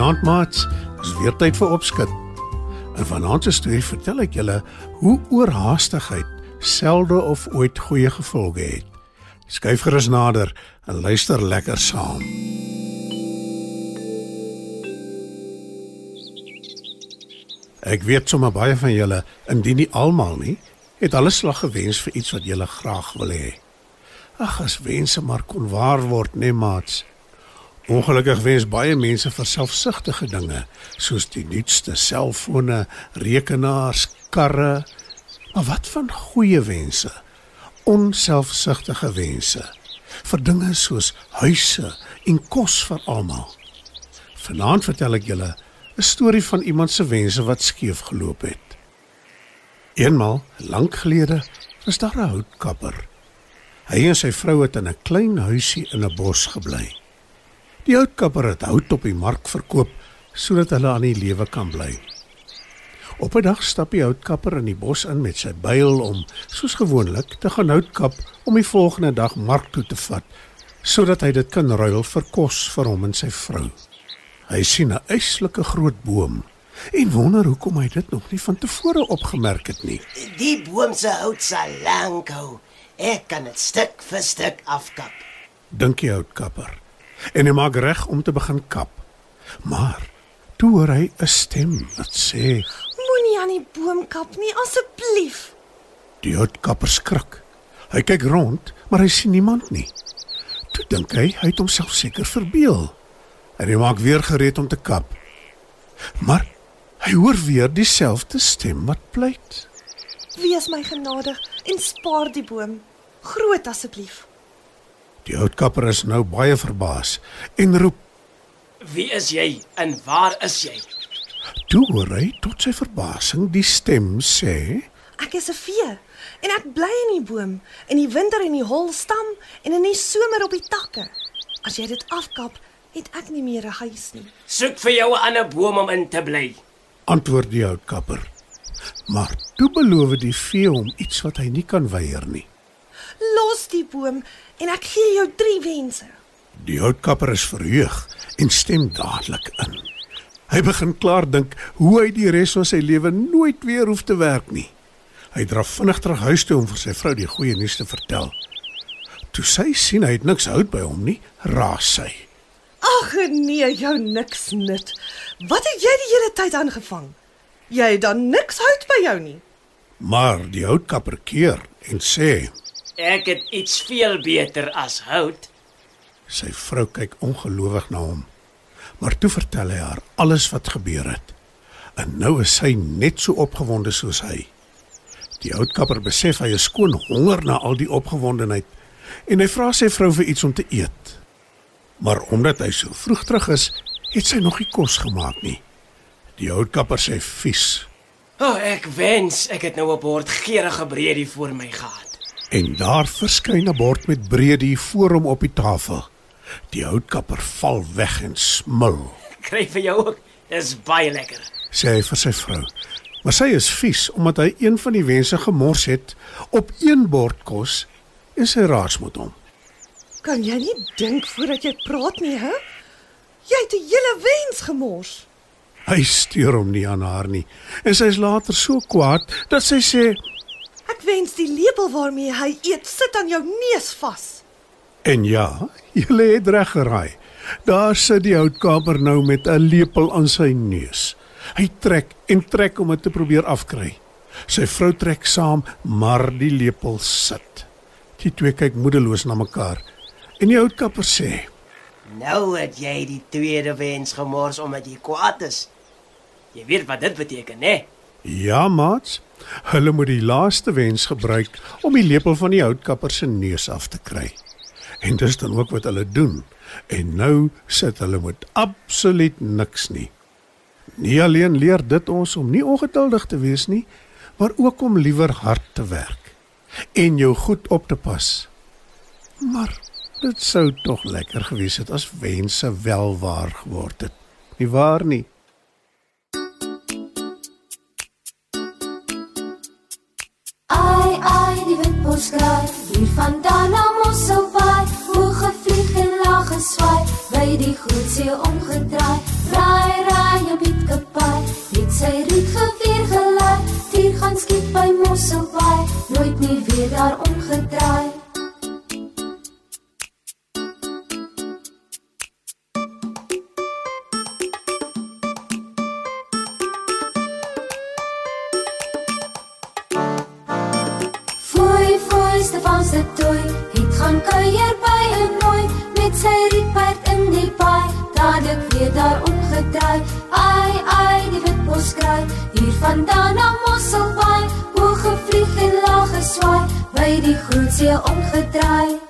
Goeienaand maats, dis weer tyd vir opskud. In vanaand se storie vertel ek julle hoe oorhaastigheid selde of ooit goeie gevolge het. Skyf gerus nader en luister lekker saam. Ek weet sommer baie van julle, indien nie almal nie, het alles slag gewens vir iets wat julle graag wil hê. Ag, as wense maar kon waar word, nee maats. Ongelukkig wens baie mense vir selfsugtige dinge, soos die nuutste selfone, rekenaars, karre. Maar wat van goeie wense? Onselfsugtige wense vir dinge soos huise en kos vir almal. Vanaand vertel ek julle 'n storie van iemand se wense wat skeef geloop het. Eenmal, lank gelede, was daar 'n houtkapper. Hy en sy vrou het in 'n klein huisie in 'n bos gebly. Die houtkapper het hout op die mark verkoop sodat hulle aan die lewe kan bly. Op 'n dag stap die houtkapper in die bos in met sy byl om, soos gewoonlik, te gaan houtkap om die volgende dag mark toe te vat sodat hy dit kan ruil vir kos vir hom en sy vrou. Hy sien 'n eislike groot boom en wonder hoekom hy dit nog nie van tevore opgemerk het nie. Die boom se hout sal lank hou. Ek kan dit stuk vir stuk afkap. Dink die houtkapper. En hy maak reg om te begin kap. Maar toe hoor hy 'n stem wat sê: Moenie aan die boom kap nie, asseblief. Die houtkapper skrik. Hy kyk rond, maar hy sien niemand nie. Toe dink hy hy het homself seker verbeel. En hy maak weer gereed om te kap. Maar hy hoor weer dieselfde stem wat pleit. Wees my genadig en spaar die boom. Groot asseblief. Die houtkapper is nou baie verbaas en roep: Wie is jy en waar is jy? "Toe hoor hy tot sy verbasing die stem sê: Ek is 'n vee en ek bly in die boom in die winter in die hol stam en in die somer op die takke. As jy dit afkap, het ek nie meer 'n huis nie. Soek vir jou 'n ander boom om in te bly. antwoord die houtkapper. Maar toe beloof die vee hom iets wat hy nie kan weier nie. Los die boom en ek gee jou 3 wense. Die houtkapper is verheug en stem dadelik in. Hy begin klaar dink hoe hy die res van sy lewe nooit weer hoef te werk nie. Hy draf vinnig terug huis toe om vir sy vrou die goeie nuus te vertel. Toe sy sien hy het niks hout by hom nie, raas sy. Ag nee, jou niks nut. Wat het jy die hele tyd aangevang? Jy het dan niks hout by jou nie. Maar die houtkapper keer en sê: Ek het iets veel beter as hout. Sy vrou kyk ongelowig na hom. Maar toe vertel hy haar alles wat gebeur het. En nou is sy net so opgewonde soos hy. Die houtkapper besef hy is skoon honger na al die opgewondenheid en hy vra sy vrou vir iets om te eet. Maar omdat hy so vroeg terug is, het sy nog nie kos gemaak nie. Die houtkapper sê vies O, oh, ek wens ek het nou 'n bord geurende breedie voor my gehad. En daar verskyn 'n bord met breedie voor hom op die tafel. Die houtkapper val weg en smil. Kry vir jou ook. Dis baie lekker. sê hy vir sy vrou. Maar sy is vies omdat hy een van die wense gemors het op een bord kos en sy raas met hom. Kan jy nie dink voordat jy praat nie, hè? Jy het 'n hele wens gemors. Hy steur hom nie aan haar nie en sy is later so kwaad dat sy sê wens die lepel waarmee hy eet sit aan jou neus vas. en ja, jy het reg geraai. Daar sit die houtkaper nou met 'n lepel aan sy neus. Hy trek en trek om dit te probeer afkry. Sy vrou trek saam, maar die lepel sit. Die twee kyk moedeloos na mekaar. En die houtkapper sê: Nou het jy die tweede wens gemors omdat jy kwaad is. Jy weet wat dit beteken, né? "Ja, maats, hulle moet die laaste wens gebruik om die lepel van die houtkapper se neus af te kry." En dis dan ook wat hulle doen. En nou sit hulle met absoluut niks nie. Nie alleen leer dit ons om nie ongeduldig te wees nie, maar ook om liewer hard te werk en jou goed op te pas. Maar dit sou tog lekker gewees het as wense wel waar geword het. Nie waar nie? See omgedraai. Raai raai jou bietkapai het sy riet geweer gelei dier gaan skiet by Mosselbaai nooit nie weer daar omgedraai. Stefan se toy, het gaan kuier by 'n nooi. Met sy die paai, dadelik weer daar omgedraai. Ai, ai, die wit bos kraai, hier vandaan na Mosselbaai, hoog gevlieg en laag geswaai, by die groot see omgedraai.